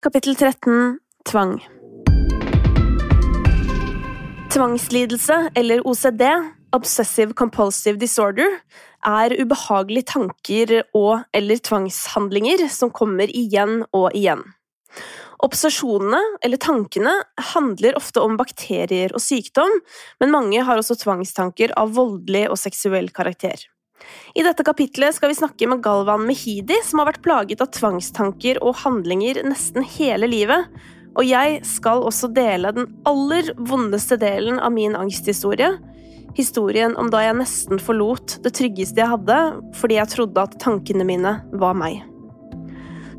Kapittel 13 Tvang Tvangslidelse, eller OCD, Obsessive Compulsive Disorder, er ubehagelige tanker og eller tvangshandlinger som kommer igjen og igjen. Obsesjonene, eller tankene, handler ofte om bakterier og sykdom, men mange har også tvangstanker av voldelig og seksuell karakter. I dette kapitlet skal vi snakke med Galvan Mehidi, som har vært plaget av tvangstanker og handlinger nesten hele livet. Og jeg skal også dele den aller vondeste delen av min angsthistorie. Historien om da jeg nesten forlot det tryggeste jeg hadde, fordi jeg trodde at tankene mine var meg.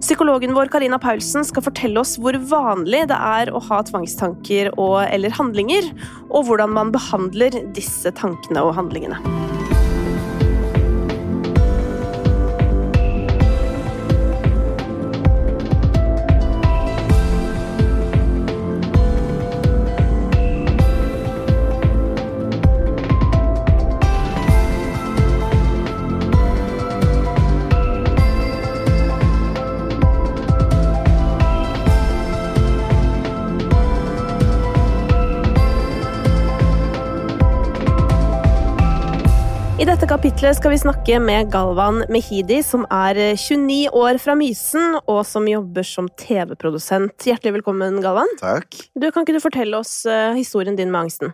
Psykologen vår Karina Paulsen skal fortelle oss hvor vanlig det er å ha tvangstanker og eller handlinger, og hvordan man behandler disse tankene og handlingene. Kapitlet skal vi snakke med Galvan Mehidi, som er 29 år fra Mysen, og som jobber som TV-produsent. Hjertelig velkommen, Galvan. Takk. Du, Kan ikke du fortelle oss uh, historien din med angsten?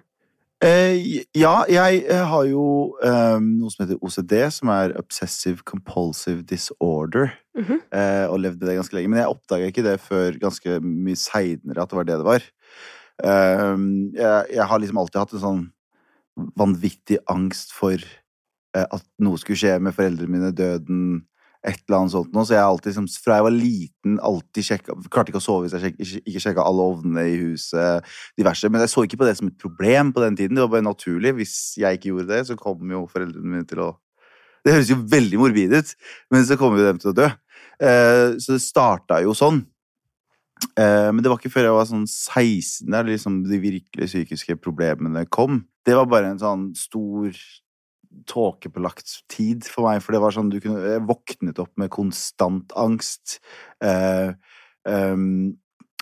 Eh, ja, jeg eh, har jo eh, noe som heter OCD, som er Obsessive Compulsive Disorder. Mm -hmm. eh, og levde det ganske lenge. Men jeg oppdaga ikke det før ganske mye seinere at det var det det var. Eh, jeg, jeg, har liksom alltid hatt en sånn vanvittig angst for Eh, at noe skulle skje med foreldrene mine, døden, et eller annet sånt noe. Så jeg alltid, liksom, fra jeg var liten, alltid sjekka Klarte ikke å sove hvis jeg sjek, ikke sjekka alle ovnene i huset, diverse. Men jeg så ikke på det som et problem på den tiden. Det var bare naturlig. Hvis jeg ikke gjorde det, så kom jo foreldrene mine til å Det høres jo veldig morbid ut, men så kommer jo dem til å dø. Eh, så det starta jo sånn. Eh, men det var ikke før jeg var sånn 16 der liksom de virkelig psykiske problemene kom. Det var bare en sånn stor tåkepålagt tid for meg, for det var sånn du kunne Jeg våknet opp med konstant angst. Eh, um,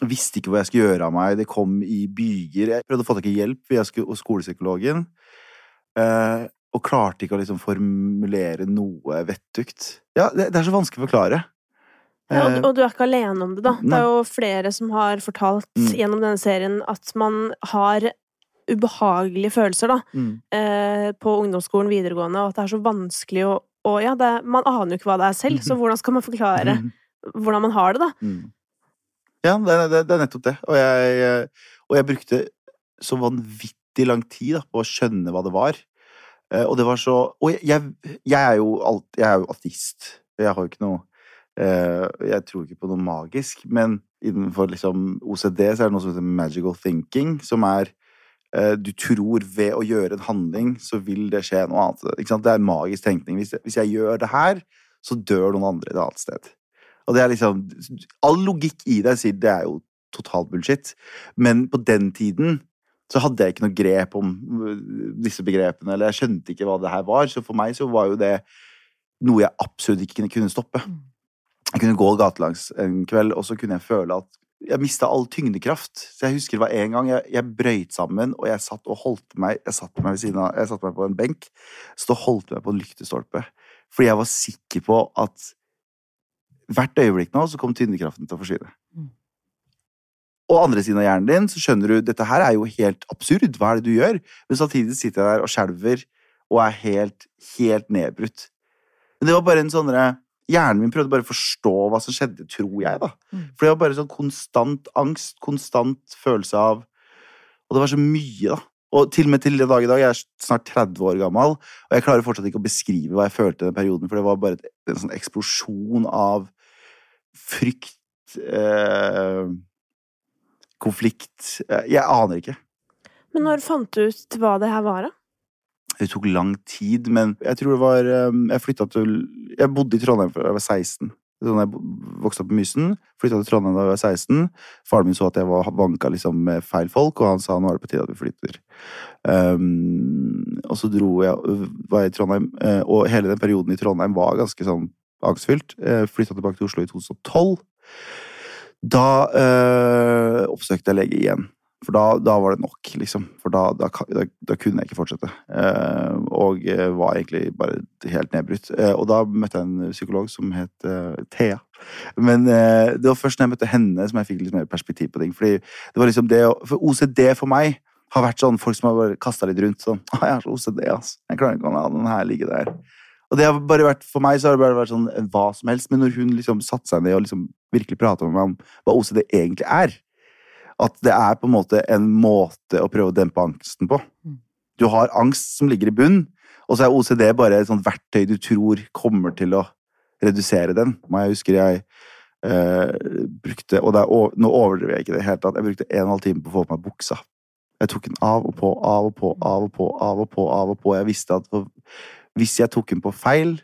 visste ikke hva jeg skulle gjøre av meg. Det kom i byger. Jeg prøvde å få tak i hjelp via skolepsykologen. Eh, og klarte ikke å liksom formulere noe vettugt. Ja, det, det, er så vanskelig å forklare. Ja, og, du er ikke alene om det, da. Det er jo flere som har fortalt mm. gjennom denne serien at man har ubehagelige følelser da, mm. eh, på ungdomsskolen, videregående, og at det er så vanskelig å og ja, det, Man aner jo ikke hva det er selv, så hvordan skal man forklare mm. hvordan man har det, da? Mm. Ja, det, det, det, er nettopp det. Og jeg, og jeg, brukte så vanvittig lang tid da, på å skjønne hva det var. Eh, og det var så Og jeg, jeg, jeg er jo alt, jeg er jo ateist. Jeg har jo ikke noe eh, Jeg tror ikke på noe magisk, men innenfor liksom OCD så er det noe som heter magical thinking, som er Eh, du tror ved å gjøre en handling, så vil det skje noe annet. Det er magisk tenkning. Hvis jeg, hvis jeg, gjør det her, så dør noen andre et annet sted. Og det er liksom All logikk i det sier det er jo totalt bullshit, men på den tiden så hadde jeg ikke noe grep om øh, disse begrepene, eller jeg skjønte ikke hva det her var. Så for meg så var jo det noe jeg absolutt ikke kunne stoppe. Mm. Jeg kunne gå gatelangs en kveld, og så kunne jeg føle at jeg mista all tyngdekraft. Så jeg husker det var en gang jeg, jeg brøyt sammen, og jeg satt og holdt meg Jeg satt meg ved siden av, jeg satt meg på en benk, så holdt meg på en lyktestolpe. Fordi jeg var sikker på at hvert øyeblikk nå så kom tyngdekraften til å forsvinne. Mm. Og andre siden av hjernen din så skjønner du dette her er jo helt absurd. Hva er det du gjør? Men samtidig sitter jeg der og skjelver og er helt, helt nedbrutt. Men det var bare en sånn Hjernen min prøvde bare å forstå hva som skjedde, tror jeg, da. Mm. For det var bare sånn konstant angst, konstant følelse av Og det var så mye, da. Og til og med til den dag i dag, jeg er snart 30 år gammel, og jeg klarer fortsatt ikke å beskrive hva jeg følte i den perioden, for det var bare en sånn eksplosjon av frykt, eh, konflikt eh, Jeg aner ikke. Men når fant du ut hva det her var, da? Det tok lang tid, men jeg tror det var ehm, Jeg flytta til Jeg bodde i Trondheim da jeg var 16. Sånn jeg vokste opp på Mysen, flytta til Trondheim da jeg var 16. Faren min så at jeg var vanka liksom med feil folk, og han sa nå er det på tide at vi flytter. Um, og så dro jeg, var jeg i Trondheim, og hele den perioden i Trondheim var ganske sånn angstfylt. Flytta tilbake til Oslo i 2012. Da øh, oppsøkte jeg lege igjen. For da, da, var det nok, liksom. For da, da, da kunne jeg ikke fortsette. Eh, og uh, var egentlig bare helt nedbrutt. Eh, og da møtte jeg en psykolog som het Thea. Men det var først når jeg møtte henne som jeg fikk litt mer perspektiv på ting. Fordi det var liksom det For OCD for meg har vært sånn folk som har bare kasta litt rundt. Sånn 'Jeg har så OCD, altså. Jeg klarer ikke å la den her ligge der.' Og det har bare vært, For meg så har det bare vært sånn hva som helst. Men når hun liksom satte seg ned og liksom virkelig prata med meg om hva OCD egentlig er, at det er på en måte en måte å prøve å dempe angsten på. Mm. Du har angst som ligger i bunn, og så er OCD bare et sånt verktøy du tror kommer til å redusere den. Jeg husker jeg eh, brukte Og er, nå overdriver jeg ikke det i tatt. Jeg brukte en og en halv time på å få på meg buksa. Jeg tok den av og på, av og på, av og på, av og på. av og på. Jeg visste at for, hvis jeg tok den på feil,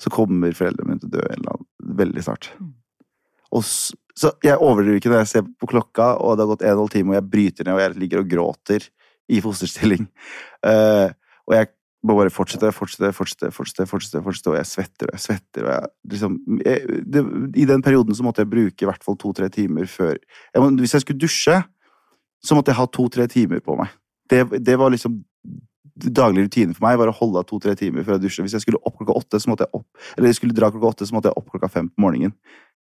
så kommer foreldrene mine til å dø veldig snart. Mm. Og så jeg overdriver ikke når jeg ser på klokka, og det har gått en og en halv time, og jeg bryter ned, og jeg ligger og gråter i fosterstilling. Uh, og jeg må bare fortsette, fortsette, fortsette, fortsette, fortsette, fortsette og jeg svetter og jeg svetter. og jeg, liksom, jeg, det, I den perioden så måtte jeg bruke i hvert fall to-tre timer før jeg, Hvis jeg skulle dusje, så måtte jeg ha to-tre timer på meg. Det, det, var liksom daglig rutine for meg var å holde av to-tre timer før jeg dusjer. Hvis jeg skulle opp klokka åtte, så måtte jeg opp, eller jeg skulle dra klokka åtte, så måtte jeg opp klokka fem på morgenen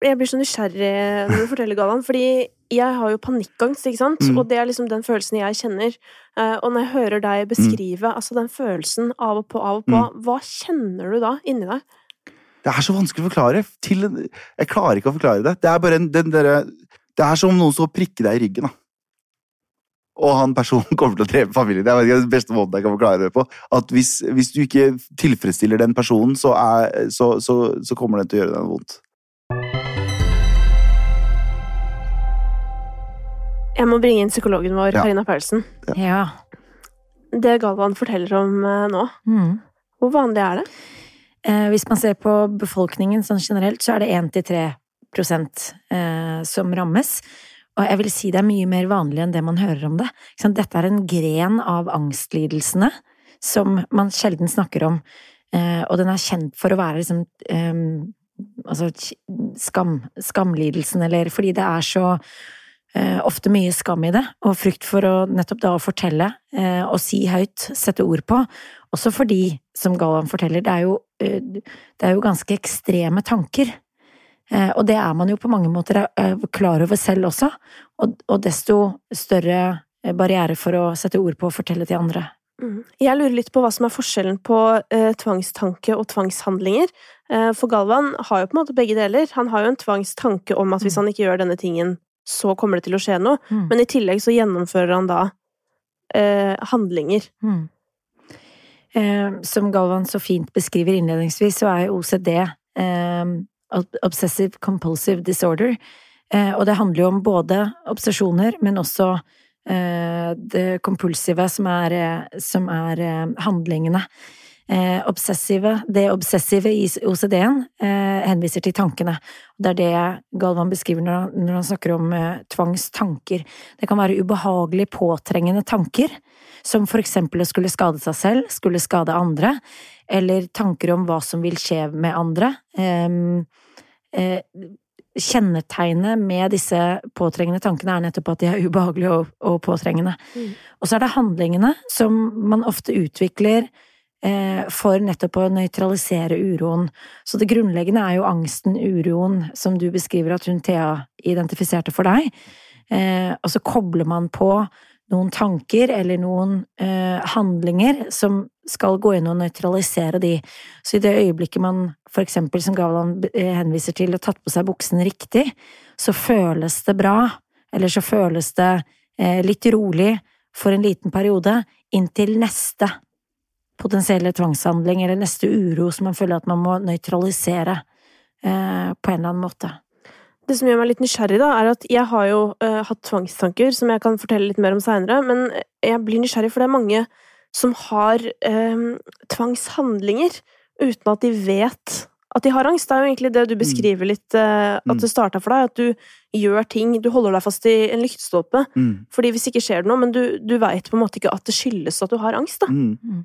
jeg blir så nysgjerrig når du forteller, Galvan, fordi jeg har jo panikkangst, ikke sant? Mm. Og det er liksom den følelsen jeg kjenner. Eh, og når jeg hører deg beskrive mm. altså den følelsen av og på, av og på, mm. hva kjenner du da inni deg? Det er så vanskelig å forklare. Til, jeg klarer ikke å forklare det. Det er bare en, den derre Det er som om noen og prikker deg i ryggen. da. Og han personen kommer til å drepe familien. Det er den beste måten jeg kan forklare det på. At hvis, hvis du ikke tilfredsstiller den personen, så, er, så, så, så kommer den til å gjøre deg vondt. Jeg må bringe inn psykologen vår, ja. Karina Paulsen. Ja. Det Galvan forteller om uh, nå, mm. hvor vanlig er det? Eh, hvis man ser på befolkningen sånn generelt, så er det 1-3 prosent eh, som rammes. Og jeg vil si det er mye mer vanlig enn det man hører om det. Dette er en gren av angstlidelsene som man sjelden snakker om, eh, og den er kjent for å være liksom eh, Altså skam, skamlidelsen, eller fordi det er så Eh, ofte mye skam i det, og frykt for å nettopp da fortelle eh, og si høyt, sette ord på. Også fordi, som Galvan forteller, det er jo, eh, det er jo ganske ekstreme tanker. Eh, og det er man jo på mange måter eh, klar over selv også, og, og, desto større eh, barriere for å sette ord på og fortelle til andre. Mm. Jeg lurer litt på hva som er forskjellen på tvangstanke og tvangshandlinger. for Galvan har jo på en måte begge deler. Han har jo en tvangstanke om at hvis mm. han ikke gjør denne tingen, så kommer det til å skje noe. Mm. Men i tillegg så gjennomfører han da eh, handlinger. Mm. Eh, som Galvan så fint beskriver innledningsvis, så er OCD eh, Obsessive Compulsive Disorder. Eh, og det handler jo om både obsesjoner, men også eh, det kompulsive, som er, eh, som er handlingene. Eh, obsessive, det obsessive i OCD-en eh, henviser til tankene. Det er det Galvan beskriver når han, når han snakker om eh, tvangstanker. Det kan være ubehagelig påtrengende tanker, som for eksempel å skulle skade seg selv, skulle skade andre, eller tanker om hva som vil skje med andre. Ehm, eh, kjennetegnet med disse påtrengende tankene er nettopp at de er ubehagelige og, og påtrengende. Mm. Og så er det handlingene som man ofte utvikler for nettopp å nøytralisere uroen. Så det grunnleggende er jo angsten, uroen, som du beskriver at hun Thea identifiserte for deg. Eh, og så kobler man på noen tanker eller noen eh, handlinger som skal gå inn og nøytralisere de. Så i det øyeblikket man for eksempel, som Gavlan henviser til, har tatt på seg buksen riktig, så føles det bra, eller så føles det litt rolig for en liten periode, inntil neste potensielle tvangshandling eller neste uro som man føler at man må nøytralisere eh, på en eller annen måte. Det som gjør meg litt nysgjerrig, da, er at jeg har jo eh, hatt tvangstanker, som jeg kan fortelle litt mer om seinere, men jeg blir nysgjerrig, for det er mange som har eh, tvangshandlinger uten at de vet at de har angst. Det er jo egentlig det du mm. beskriver litt, uh, at mm. det starta for deg. At du gjør ting Du holder deg fast i en lyktestolpe. Mm. Fordi hvis ikke skjer det noe, men du, du veit på en måte ikke at det skyldes at du har angst, da. Mm.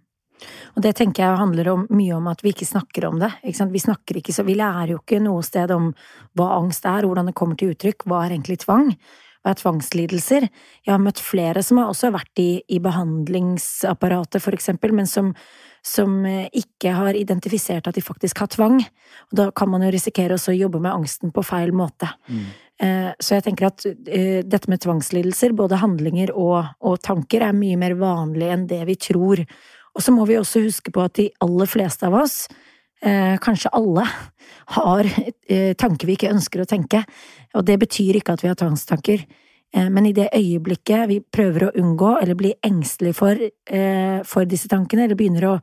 Og det tenker jeg handler om, mye om at vi ikke snakker om det. Vi snakker ikke, så vi lærer jo ikke noe sted om hva angst er, hvordan det kommer til uttrykk, hva er egentlig tvang? Hva er tvangslidelser? Jeg har møtt flere som har også vært i, i behandlingsapparatet, for eksempel, men som, som eh, ikke har identifisert at de faktisk har tvang. Og da kan man jo risikere også å jobbe med angsten på feil måte. Mm. Eh, Så jeg tenker at eh, dette med tvangslidelser, både handlinger og, og tanker, er mye mer vanlig enn det vi tror. Og så må vi også huske på at de aller fleste av oss, eh, kanskje alle, har eh, tanker vi ikke ønsker å tenke. Og det betyr ikke at vi har tvangstanker. Eh, Men i det øyeblikket vi prøver å unngå eller blir engstelige for, eh, for disse tankene, eller begynner å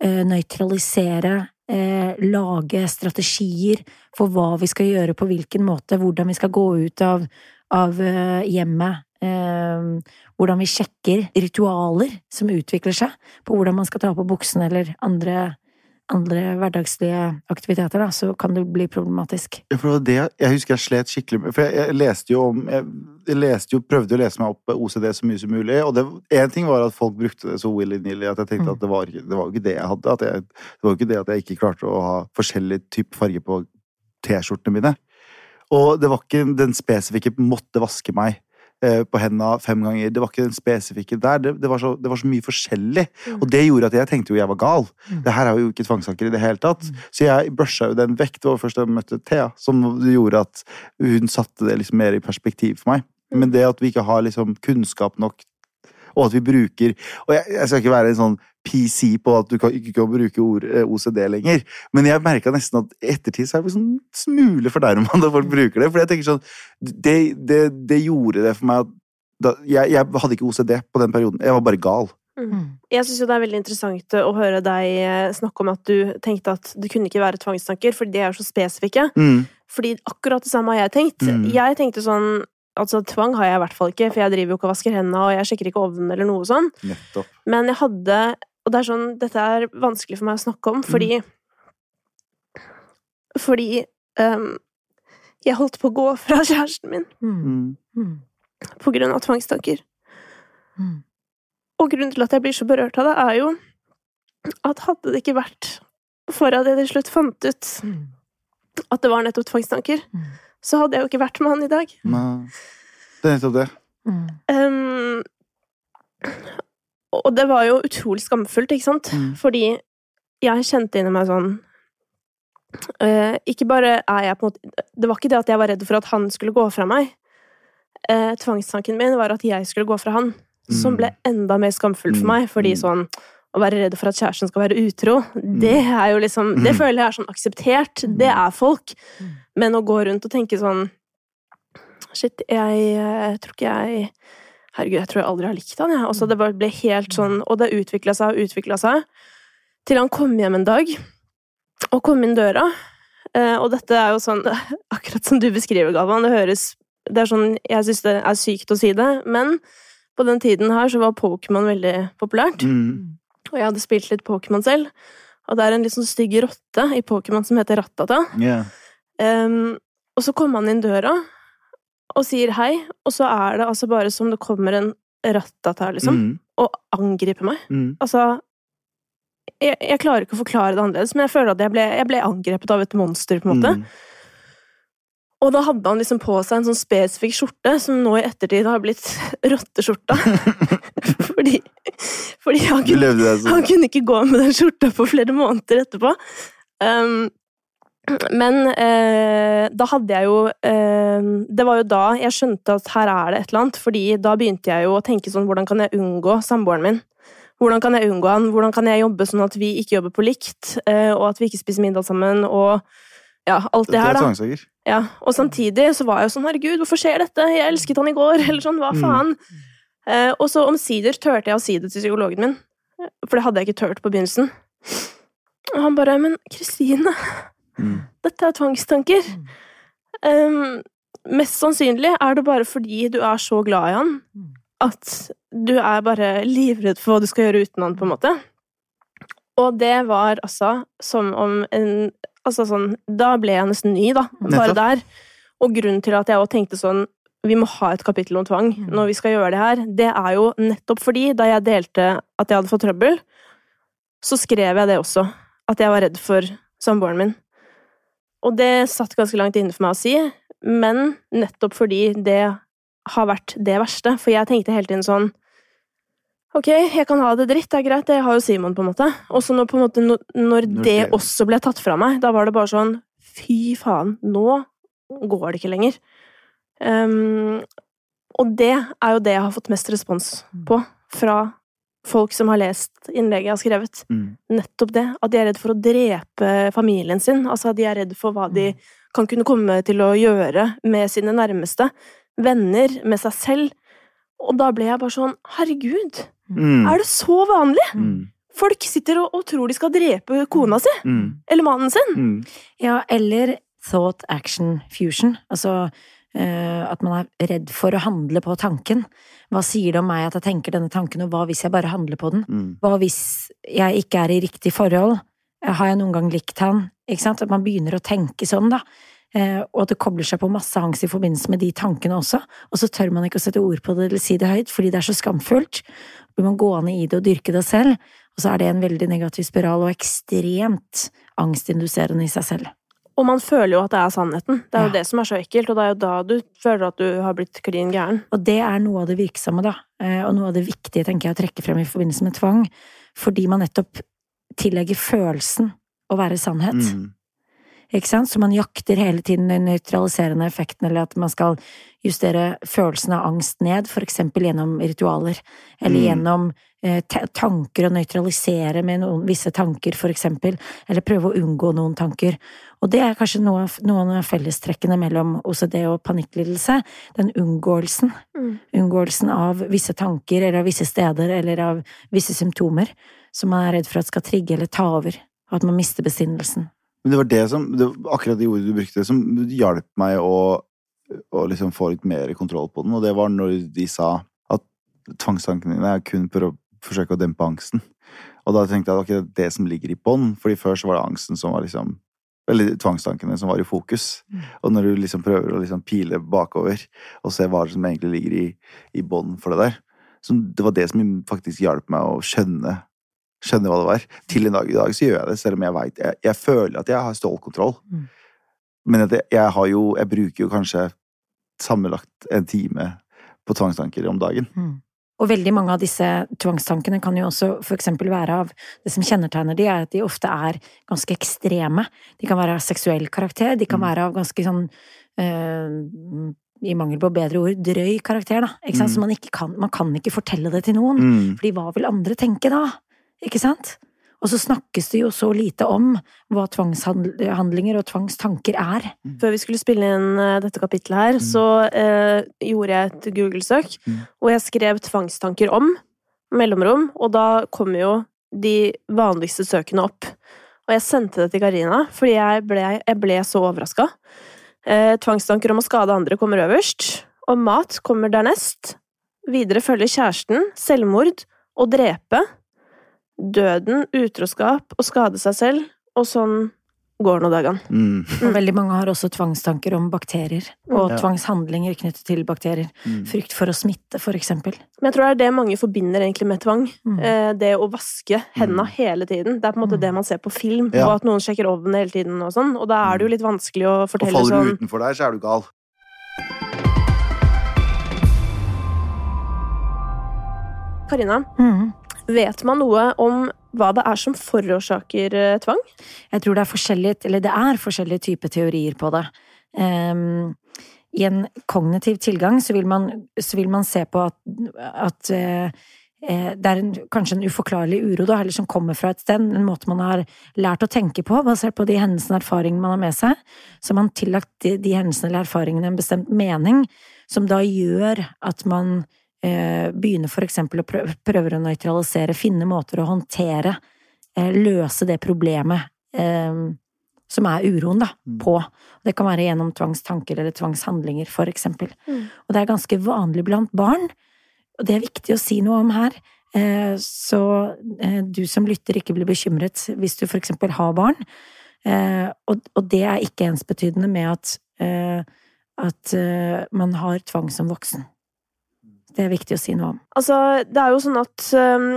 eh, nøytralisere, eh, lage strategier for hva vi skal gjøre på hvilken måte, hvordan vi skal gå ut av, av hjemmet, hvordan vi sjekker ritualer som utvikler seg, på hvordan man skal ta på buksene eller andre, andre hverdagslige aktiviteter, da, så kan det bli problematisk. Ja, for det jeg husker jeg slet skikkelig med. For jeg, jeg leste jo om jeg, jeg leste jo, prøvde å lese meg opp OCD så mye som mulig. Og én ting var at folk brukte det så willy-nilly at jeg tenkte Mm. at det var, det var jo ikke det jeg hadde. At jeg, det var jo ikke det at jeg ikke klarte å ha forskjellig type farge på T-skjortene mine. Og det var ikke den spesifikke 'måtte vaske meg' på henda fem ganger. Det var ikke den spesifikke der. Det, det, var, så, det var så mye forskjellig. Mm. Og det gjorde at jeg tenkte jo jeg var gal. Mm. Det her er jo ikke tvangstanker i det hele tatt. Mm. Så jeg brusha jo den vekk. Det var først da jeg møtte Thea, som gjorde at hun satte det liksom mer i perspektiv for meg. Mm. Men det at vi ikke har liksom kunnskap nok, og at vi bruker Og jeg, jeg skal ikke være en sånn PC på at du kan, ikke kan bruke ord, eh, OCD lenger, men jeg merka nesten at i ettertid så er det sånn smule fornærma når folk bruker det. For jeg tenker sånn Det, det, det gjorde det for meg at da, jeg, jeg hadde ikke OCD på den perioden. Jeg var bare gal. Mm. Jeg syns jo det er veldig interessant å høre deg eh, snakke om at du tenkte at det kunne ikke være tvangstanker, fordi de er så spesifikke. Mm. Fordi akkurat det samme har jeg tenkt. Mm. Jeg tenkte sånn Altså, tvang har jeg i hvert fall ikke, for jeg driver jo ikke og vasker hendene, og jeg sjekker ikke ovnen eller noe sånn. Nettopp. Men jeg hadde Og det er sånn Dette er vanskelig for meg å snakke om, fordi Fordi um, jeg holdt på å gå fra kjæresten min Mm. Mm. Mm. på grunn av tvangstanker. Mm. Og grunnen til at jeg blir så berørt av det, er jo at hadde det ikke vært for at jeg til slutt fant ut Mm. at det var nettopp tvangstanker, Mm. Så hadde jeg jo ikke vært med han i dag. Nei. Det er nettopp det. Mm. Um, og det var jo utrolig skamfullt, ikke sant? Mm. Fordi jeg kjente inni meg sånn uh, Ikke bare er jeg på en måte Det var ikke det at jeg var redd for at han skulle gå fra meg. Uh, tvangstanken min var at jeg skulle gå fra han, som Mm. ble enda mer skamfullt for Mm. meg. Fordi Mm. sånn å være redd for at kjæresten skal være utro, det er jo liksom Det Mm. føler jeg er sånn akseptert. Det er folk. Mm. Men å gå rundt og tenke sånn Shit, jeg, jeg tror ikke jeg Herregud, jeg tror jeg aldri har likt han, jeg. Altså, det bare ble helt sånn Og det utvikla seg og utvikla seg. Til han kom hjem en dag, og kom inn døra. Eh, og dette er jo sånn Akkurat som du beskriver, Galvan. Det høres Det er sånn Jeg syns det er sykt å si det, men på den tiden her så var Pokémon veldig populært. Mm. Og jeg hadde spilt litt Pokémon selv. Og det er en litt sånn stygg rotte i Pokémon som heter Rattata. Yeah. Um, og så kommer han inn døra og sier hei, og så er det altså bare som det kommer en Rattata, liksom, Mm. og angriper meg. Mm. Altså jeg, jeg klarer ikke å forklare det annerledes, men jeg føler at jeg ble, jeg ble angrepet av et monster, på en måte. Mm. Og da hadde han liksom på seg en sånn spesifikk skjorte, som nå i ettertid har blitt rotteskjorta. fordi, fordi han kunne, han kunne ikke gå med den skjorta på flere måneder etterpå. Um, men eh, da hadde jeg jo eh, Det var jo da jeg skjønte at her er det et eller annet, fordi da begynte jeg jo å tenke sånn Hvordan kan jeg unngå samboeren min? Hvordan kan jeg unngå han? Hvordan kan jeg jobbe sånn at vi ikke jobber på likt, eh, og at vi ikke spiser middag sammen, og ja, alt det Dette her, er da. Ja, og samtidig så var jeg jo sånn herregud, hvorfor skjer dette? Jeg elsket han i går, eller sånn, hva Mm. faen? Eh, og så omsider turte jeg å si det til psykologen min, for det hadde jeg ikke turt på begynnelsen. Og han bare, men Kristine, Mm. dette er tvangstanker. Um, mest sannsynlig er det bare fordi du er så glad i han, Mm. at du er bare livredd for hva du skal gjøre uten han, på en måte. Og det var altså som om en Altså sånn Da ble jeg nesten ny, da. Bare der. Og grunnen til at jeg også tenkte sånn Vi må ha et kapittel om tvang Mm. når vi skal gjøre det her. Det er jo nettopp fordi da jeg delte at jeg hadde fått trøbbel, så skrev jeg det også, at jeg var redd for samboeren min. Og det satt ganske langt inne for meg å si, men nettopp fordi det har vært det verste. For jeg tenkte hele tiden sånn Ok, jeg kan ha det dritt, det er greit, det har jo Simon, på en måte. Og så når, måte, når, når det- også ble tatt fra meg, da var det bare sånn Fy faen, nå går det ikke lenger. Ehm, og det er jo det jeg har fått mest respons på fra folk som har lest innlegget jeg har skrevet. Mm. Nettopp det. At de er redd for å drepe familien sin. Altså at de er redd for hva de kan kunne komme til å gjøre med sine nærmeste. Venner, med seg selv. Og da ble jeg bare sånn Herregud, Mm. er det så vanlig? Mm. Folk sitter og, og tror de skal drepe kona si. Mm. Eller mannen sin. Mm. Ja, eller thought action fusion. Altså at man er redd for å handle på tanken. Hva sier det om meg at jeg tenker denne tanken, og hva hvis jeg bare handler på den? Mm. Hva hvis jeg ikke er i riktig forhold? Har jeg noen gang likt han? Ikke sant? At man begynner å tenke sånn, da. Eh, og at det kobler seg på masse angst i forbindelse med de tankene også. Og så tør man ikke å sette ord på det eller si det høyt, fordi det er så skamfullt. Blir man gående i det og dyrke det selv, og så er det en veldig negativ spiral og ekstremt angstinduserende i seg selv. Og man føler jo at det er sannheten. Det er jo Ja. det som er så ekkelt, og det er jo da du føler at du har blitt klin gæren. Og det er noe av det virksomme, da, eh, og noe av det viktige, tenker jeg, å trekke frem i forbindelse med tvang, fordi man nettopp tillegger følelsen å være sannhet. Mm. Ikke sant? Så man jakter hele tiden den nøytraliserende effekten, eller at man skal justere følelsen av angst ned, for eksempel gjennom ritualer, eller Mm. gjennom eh, tanker, å nøytralisere med noen, visse tanker, for eksempel, eller prøve å unngå noen tanker. Og det er kanskje noe, noen av fellestrekkene mellom OCD og panikklidelse, den unngåelsen. Mm. Unngåelsen av visse tanker, eller av visse steder, eller av visse symptomer, som man er redd for at skal trigge eller ta over, og at man mister besinnelsen. Men det var det som, det var akkurat de ordene du brukte, som hjalp meg å, å liksom få litt mer kontroll på den, og det var når de sa at tvangstankene dine er kun for å forsøke å dempe angsten. Og da tenkte jeg at ok, det det som ligger i bånn, fordi før så var det angsten som var liksom Eller tvangstankene som var i fokus. Mm. Og når du liksom prøver å liksom pile bakover og se hva som egentlig ligger i, i bånn for det der, så det var det som faktisk hjalp meg å skjønne skjønne hva det var. Til en dag i dag så gjør jeg det, selv om jeg veit jeg, jeg føler at jeg har stålkontroll. Mm. Men jeg, jeg har jo Jeg bruker jo kanskje sammenlagt en time på tvangstanker om dagen. Og veldig mange av disse tvangstankene kan jo også for eksempel være av Det som kjennetegner de, er at de ofte er ganske ekstreme. De kan være av seksuell karakter, de kan Mm. være av ganske sånn øh, I mangel på bedre ord, drøy karakter, da. Ikke sant? Mm. Så man, ikke kan, man kan ikke fortelle det til noen. Mm. Fordi hva vil andre tenke da? Ikke sant? Og så snakkes det jo så lite om hva tvangshandlinger og tvangstanker er. Før vi skulle spille inn eh, dette kapitlet her, Mm. så eh, gjorde jeg et Google-søk, Mm. og jeg skrev tvangstanker om, mellomrom, og da kom jo de vanligste søkene opp. Og jeg sendte det til Karina, fordi jeg ble, jeg ble så overraska. Eh, tvangstanker om å skade andre kommer øverst, og mat kommer dernest. Videre følger kjæresten, selvmord og drepe, døden, utroskap og skade seg selv, og sånn går nå dagene. Mm. Og veldig mange har også tvangstanker om bakterier, og Ja. tvangshandlinger knyttet til bakterier. Mm. Frykt for å smitte, for eksempel. Men jeg tror det er det mange forbinder egentlig med tvang. Mm. Eh, Det å vaske hendene Mm. hele tiden. Det er på en måte Mm. det man ser på film, Ja. og at noen sjekker ovnen hele tiden og sånn. Og da er det jo litt vanskelig å fortelle Og fortelle faller sånn du utenfor der, så er du gal. Karina, Mm. Vet man noe om hva det er som forårsaker eh, tvang? Jeg tror det er forskjellige, eller det er forskjellige typer teorier på det. Um, I en kognitiv tilgang så vil man, så vil man se på at, at eh, det er en, kanskje en uforklarlig uro, da, eller som kommer fra et sted, en måte man har lært å tenke på, basert på de hendelsene og erfaringene man har med seg. Så har man tillagt de, de hendelsene eller erfaringene en bestemt mening, som da gjør at man eh, begynner for eksempel å prøve, prøver å nøytralisere, finne måter å håndtere, eh, løse det problemet eh, som er uroen, da, Mm. på. Det kan være gjennom tvangstanker eller tvangshandlinger, for eksempel. Mm. Og det er ganske vanlig blant barn, og det er viktig å si noe om her. Eh, Så du som lytter ikke blir bekymret hvis du for eksempel har barn. Eh, Og det er ikke ensbetydende med at, eh, at man har tvang som voksen. Det er viktig å si noe om. Altså, det er jo sånn at um,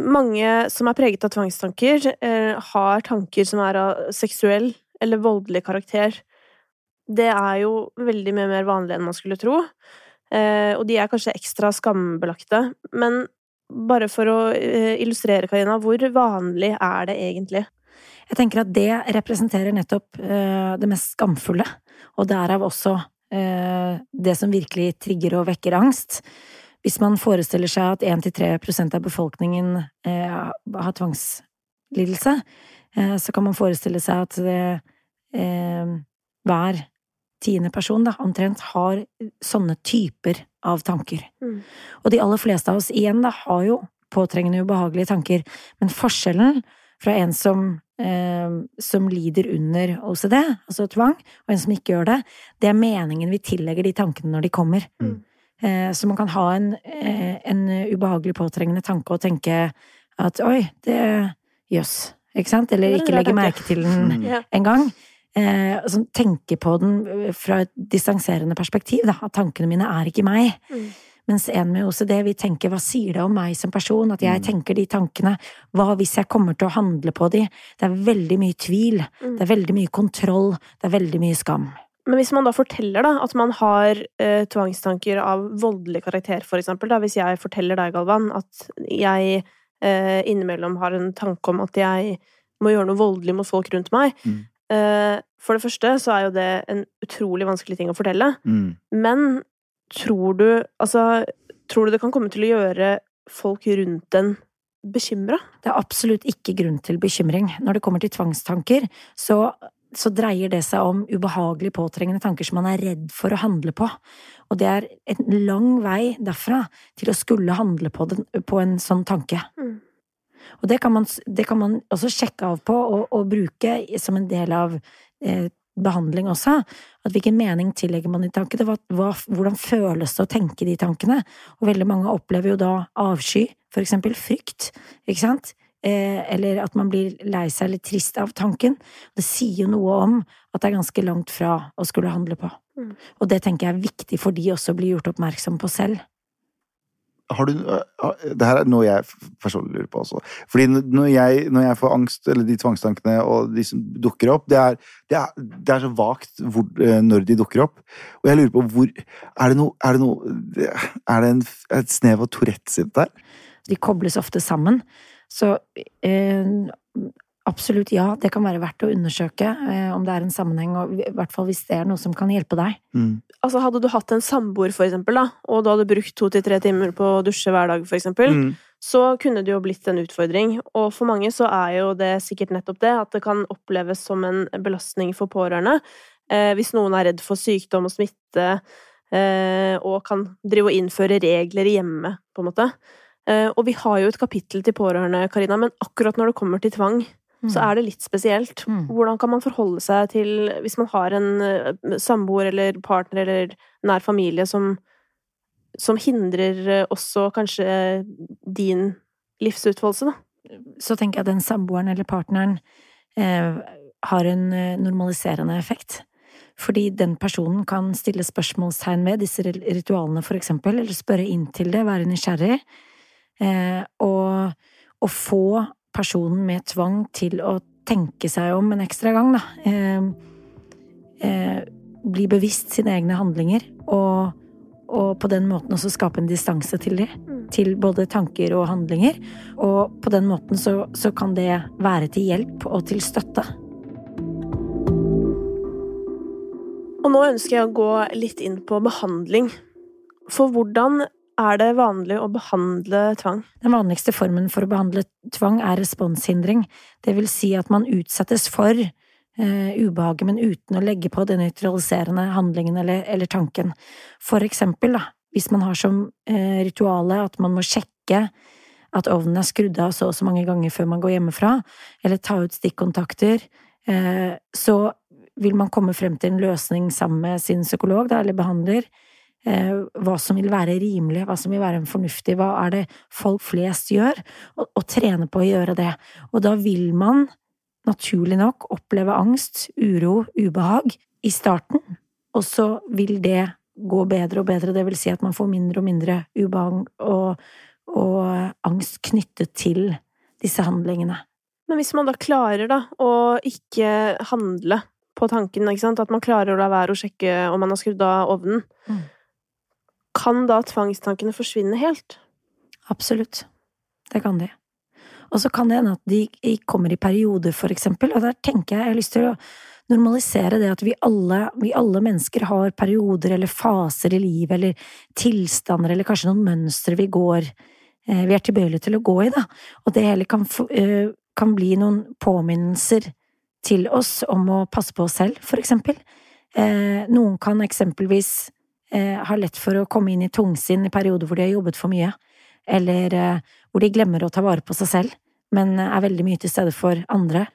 mange som er preget av tvangstanker, er, har tanker som er av seksuell eller voldelig karakter. Det er jo veldig mye mer vanlig enn man skulle tro, eh, og de er kanskje ekstra skambelagte. Men bare for å eh, illustrere, Karina, hvor vanlig er det egentlig? Jeg tenker at det representerer nettopp eh, det mest skamfulle, og derav også eh, det som virkelig trigger og vekker angst. Hvis man forestiller seg at 1–3% av befolkningen eh, har tvangslidelse, eh, så kan man forestille seg at eh, hver tiende person da, omtrent har sånne typer av tanker. Mm. Og de aller fleste av oss igjen da, har jo påtrengende ubehagelige tanker, men forskjellen fra en som, eh, som lider under OCD, altså tvang, og en som ikke gjør det, det er meningen vi tillegger de tankene når de kommer. Mm. Eh, så man kan ha en, eh, en, ubehagelig påtrengende tanke og tenke at oi, det jøss, ikke sant? Eller ikke legge merke til den engang. en gang eh, altså, tenke på den eh, fra et distanserende perspektiv, da. At tankene mine er ikke meg. Mm. Mens en med OCD vil tenke hva sier det om meg som person, at jeg mm. tenker de tankene, hva hvis jeg kommer til å handle på de? Det er veldig mye tvil, mm. det er veldig mye kontroll, det er veldig mye skam. Men hvis man da forteller da, at man har eh, tvangstanker av voldelig karakter, for eksempel, da, hvis jeg forteller deg, Galvan, at jeg eh, innimellom har en tanke om at jeg må gjøre noe voldelig mot folk rundt meg, mm. Eh, for det første så er jo det en utrolig vanskelig ting å fortelle. Mm. Men tror du Altså, tror du det kan komme til å gjøre folk rundt den bekymra? Det er absolutt ikke grunn til bekymring. Når det kommer til tvangstanker, så, så dreier det seg om ubehagelig påtrengende tanker som man er redd for å handle på. Og det er en lang vei derfra til å skulle handle på, den, på en sånn tanke. Mm. Og det kan, man, det kan man, også sjekke av på og, og bruke som en del av eh, behandling også. At hvilken mening tillegger man i tankene? Hva, hva, hvordan føles det å tenke de tankene? Og veldig mange opplever jo da avsky, for eksempel frykt, ikke sant? Eh, eller at man blir lei seg eller trist av tanken. Det sier jo noe om at det er ganske langt fra å skulle handle på. Mm. Og det tenker jeg er viktig for de også å bli gjort oppmerksom på selv har du Det her er noe jeg personlig lurer på også. Fordi når jeg, når jeg, får angst, eller de tvangstankene og de som dukker opp, det er, det er, det er så vagt hvor, når de dukker opp. Og jeg lurer på hvor Er det noe Er det, noe, er det en, et snev av Tourettes i dette her? De kobles ofte sammen. Så eh, Absolutt ja, det kan være verdt å undersøke eh, om det er en sammenheng, og i hvert fall hvis det er noe som kan hjelpe deg. Mm. Altså Hadde du hatt en samboer, for eksempel, da, og du hadde brukt to til tre timer på å dusje hver dag, for eksempel, mm. så kunne det jo blitt en utfordring. Og for mange så er jo det sikkert nettopp det, at det kan oppleves som en belastning for pårørende. Eh, hvis noen er redd for sykdom og smitte, eh, og kan drive og innføre regler hjemme, på en måte. Eh, og vi har jo et kapittel til pårørende, Karina, men akkurat når det kommer til tvang, så mm. er det litt spesielt. Mm. Hvordan kan man forholde seg til Hvis man har en eh, samboer eller partner eller nær familie som, som hindrer eh, også kanskje din livsutfoldelse, da? Så tenker jeg at den samboeren eller partneren eh, har en eh, normaliserende effekt. Fordi den personen kan stille spørsmålstegn ved disse ritualene, for eksempel, eller spørre inn til det, være nysgjerrig, eh, og, og få personen med tvang til å tenke seg om en ekstra gang, da. Eh, eh, bli bevisst sine egne handlinger, og, og, på den måten også skape en distanse til de. Mm. Til både tanker og handlinger. Og på den måten så, så kan det være til hjelp og til støtte. Og nå ønsker jeg å gå litt inn på behandling. For hvordan er det vanlig å behandle tvang? Den vanligste formen for å behandle tvang er responshindring. Det vil si at man utsettes for eh, ubehaget, men uten å legge på den nøytraliserende handlingen eller, eller, tanken. For eksempel, da, hvis man har som eh, rituale at man må sjekke at ovnen er skrudd av så og så mange ganger før man går hjemmefra, eller ta ut stikkontakter, eh, så vil man komme frem til en løsning sammen med sin psykolog da, eller behandler Eh, hva som vil være rimelig, hva som vil være fornuftig, hva er det folk flest gjør, og, og trene på å gjøre det. Og da vil man naturlig nok oppleve angst, uro, ubehag i starten, og så vil det gå bedre og bedre, det vil si at man får mindre og mindre ubehag og, og angst knyttet til disse handlingene. Men hvis man da klarer da å ikke handle på tanken, ikke sant? at man klarer å la være å sjekke om man har skrudd av ovnen, Mm. Kan da tvangstankene forsvinne helt? Absolutt. Det kan de. Og så kan det hende at de kommer i perioder, for eksempel, og der tenker jeg jeg har lyst til å normalisere det at vi alle, vi alle mennesker har perioder eller faser i livet, eller tilstander, eller kanskje noen mønstre vi går eh, vi er tilbøyelige til å gå i, da. Og det hele kan, eh, kan bli noen påminnelser til oss om å passe på oss selv, for eksempel. Eh, noen kan eksempelvis eh, ha lett for å komme inn i tungsinn i perioder hvor de har jobbet for mye eller eh, hvor de glemmer å ta vare på seg selv, men er veldig mye til stede for andre.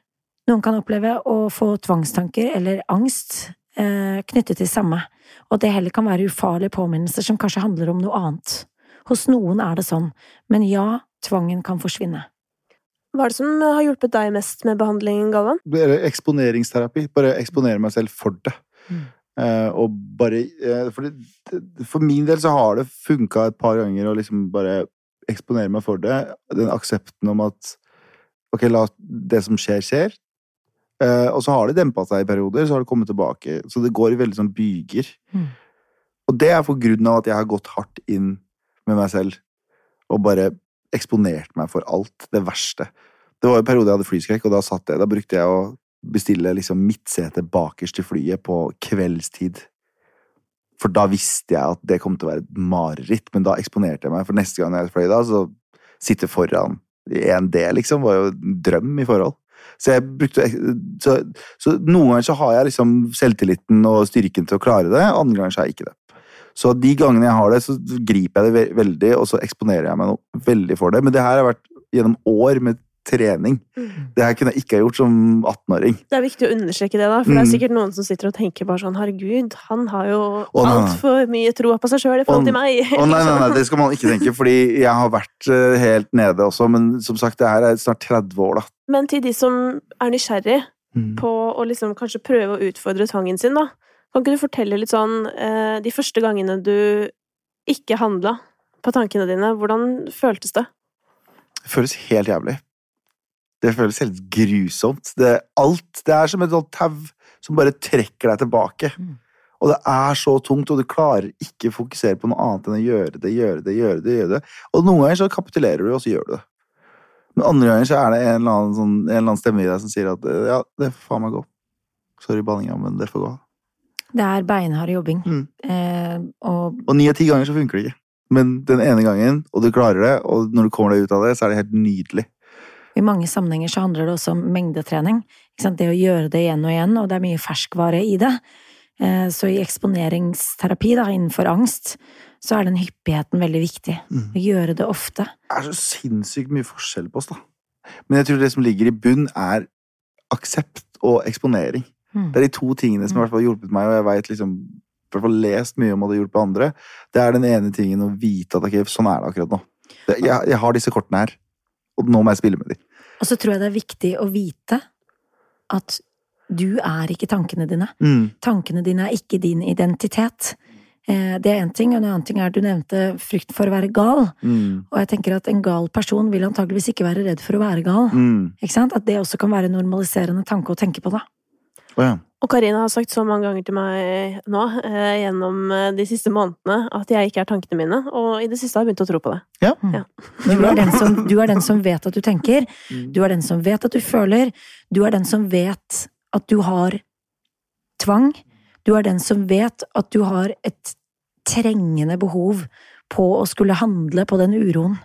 Noen kan oppleve å få tvangstanker eller angst eh, knyttet til samme, og det heller kan være ufarlige påminnelser som kanskje handler om noe annet. Hos noen er det sånn, men ja, tvangen kan forsvinne. Hva er det som har hjulpet deg mest med behandlingen, Galvan? Eksponeringsterapi. Bare eksponere meg selv for det. Mm. Eh, og bare eh, for, det, for min del så har det funka et par ganger å liksom bare eksponere meg for det. Den aksepten om at ok, la det som skjer, skjer. Eh, og så har det dempa seg i perioder, så har det kommet tilbake. Så det går i veldig sånn byger. Mm. Og det er for grunn av at jeg har gått hardt inn med meg selv og bare eksponert meg for alt. Det verste. Det var en periode jeg hadde flyskrekk, og da satt jeg, da brukte jeg å bestille liksom midtsete bakerst i flyet på kveldstid. For da visste jeg at det kom til å være et mareritt, men da eksponerte jeg meg. For neste gang jeg fløy da, så sitte foran i en del, liksom, var jo en drøm i forhold. Så brukte så, så noen ganger så har jeg liksom selvtilliten og styrken til å klare det, andre ganger så har jeg ikke det. Så de gangene jeg har det, så griper jeg det veldig, og så eksponerer jeg meg veldig for det. Men det her har vært gjennom år med trening. Det her kunne jeg ikke ha gjort som 18-åring. Det er viktig å understreke det, da, for det er Mm. sikkert noen som sitter og tenker bare sånn herregud, han har jo altfor mye tro på seg sjøl i forhold til meg. Å nei, nei, nei, det skal man ikke tenke, fordi jeg har vært eh, helt nede også, men som sagt, det her er snart 30 år, da. Men til de som er nysgjerrig Mm. på å liksom kanskje prøve å utfordre tvangen sin, da. Kan ikke du fortelle litt sånn eh, de første gangene du ikke handla på tankene dine, hvordan føltes det? Det føles helt jævlig. Det føles helt grusomt. Det, alt, det er som et tau som bare trekker deg tilbake. Mm. Og det er så tungt, og du klarer ikke å fokusere på noe annet enn å gjøre det, gjøre det, gjøre det. gjøre det. Og noen ganger så kapitulerer du, og så gjør du det. Men andre ganger så er det en eller annen, sånn, en eller annen stemme i deg som sier at ja, det får faen meg gå. Sorry, banninga, men det får gå. Det er beinhard jobbing, Mm. eh, og Og ni av ti ganger så funker det ikke. Men den ene gangen, og du klarer det, og når du kommer deg ut av det, så er det helt nydelig. I mange sammenhenger så handler det også om mengdetrening. Ikke sant? Det å gjøre det igjen og igjen, og det er mye ferskvare i det. Eh, Så i eksponeringsterapi da, innenfor angst, så er den hyppigheten veldig viktig. Mm. Å gjøre det ofte. Det er så sinnssykt mye forskjell på oss, da. Men jeg tror det som ligger i bunn, er aksept og eksponering. Mm. Det er de to tingene som har i hvert fall hjulpet meg, og jeg vet liksom i hvert fall lest mye om at det har hjulpet andre. Det er den ene tingen å vite at ok, sånn er det akkurat nå. Jeg, jeg har disse kortene her, og nå må jeg spille med dem. Og så tror jeg det er viktig å vite at du er ikke tankene dine. Mm. Tankene dine er ikke din identitet. Eh, Det er én ting, og en annen ting er at du nevnte frykt for å være gal. Mm. Og jeg tenker at en gal person vil antageligvis ikke være redd for å være gal. Mm. Ikke sant? At det også kan være en normaliserende tanke å tenke på, da. Oh, ja. Og Karina har sagt så mange ganger til meg nå, eh, gjennom eh, de siste månedene, at jeg ikke er tankene mine, og i det siste har jeg begynt å tro på det. ja. Ja. Du er den som, du er den som vet at du tenker, Mm. du er den som vet at du føler, du er den som vet at du har tvang, du er den som vet at du har et trengende behov på å skulle handle på den uroen.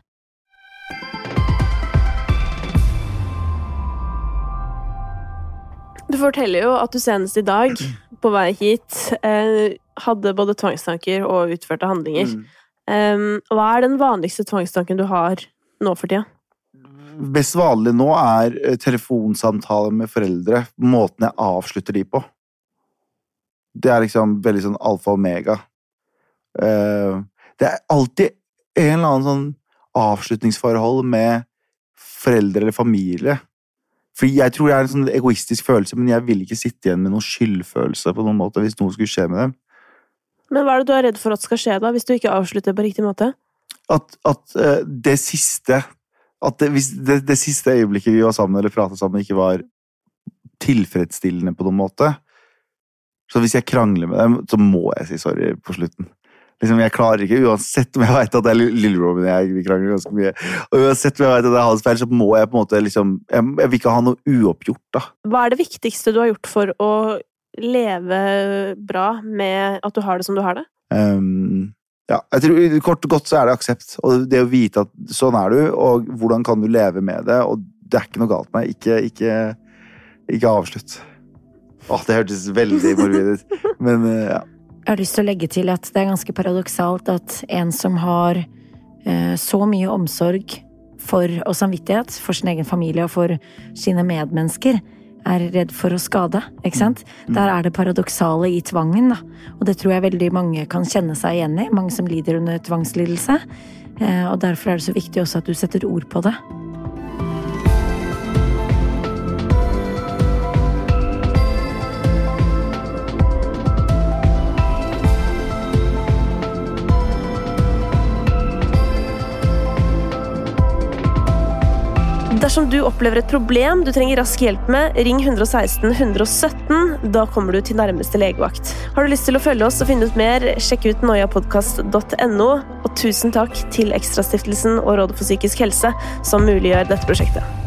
Du forteller jo at du senest i dag, på vei hit, eh, hadde både tvangstanker og utførte handlinger. Mm. Um, hva er den vanligste tvangstanken du har nå for tida? Best vanlig nå er eh, telefonsamtaler med foreldre, måten jeg avslutter de på. Det er liksom veldig sånn alfa og omega. Eh, Det er alltid en eller annen sånn avslutningsforhold med foreldre eller familie. Fordi jeg tror det er en sånn egoistisk følelse, men jeg vil ikke sitte igjen med noen skyldfølelse på noen måte hvis noe skulle skje med dem. Men hva er det du er redd for at skal skje da, hvis du ikke avslutter på riktig måte? at, at eh, det siste At det, hvis det, det siste øyeblikket vi var sammen eller pratet sammen, ikke var tilfredsstillende på noen måte Så hvis jeg krangler med dem, så må jeg si sorry på slutten. Liksom, jeg klarer ikke, Uansett om jeg vet at det er lillebroren min jeg vi krangler ganske mye, og uansett om jeg vet at det er hans feil, så må jeg på en måte liksom Jeg, jeg vil ikke ha noe uoppgjort, da. Hva er det viktigste du har gjort for å leve bra med at du har det som du har det? Um, ja, jeg tror Kort og godt så er det aksept. Og det å vite at sånn er du, og hvordan kan du leve med det. Og det er ikke noe galt med Ikke, ikke, ikke avslutt. Åh, det hørtes veldig morbid ut. Men uh, ja. Jeg har lyst til å legge til at det er ganske paradoksalt at en som har eh, så mye omsorg for, og samvittighet for sin egen familie og for sine medmennesker, er redd for å skade, ikke sant? Der er det paradoksale i tvangen, da. Og det tror jeg veldig mange kan kjenne seg igjen i, mange som lider under tvangslidelse. Eh, og derfor er det så viktig også at du setter ord på det. Dersom du opplever et problem du trenger rask hjelp med, ring 116 117. Da kommer du til nærmeste legevakt. Har du lyst til å følge oss og finne ut mer, sjekk ut noiapodkast.no. Og tusen takk til Ekstrastiftelsen og Rådet for psykisk helse, som muliggjør dette prosjektet.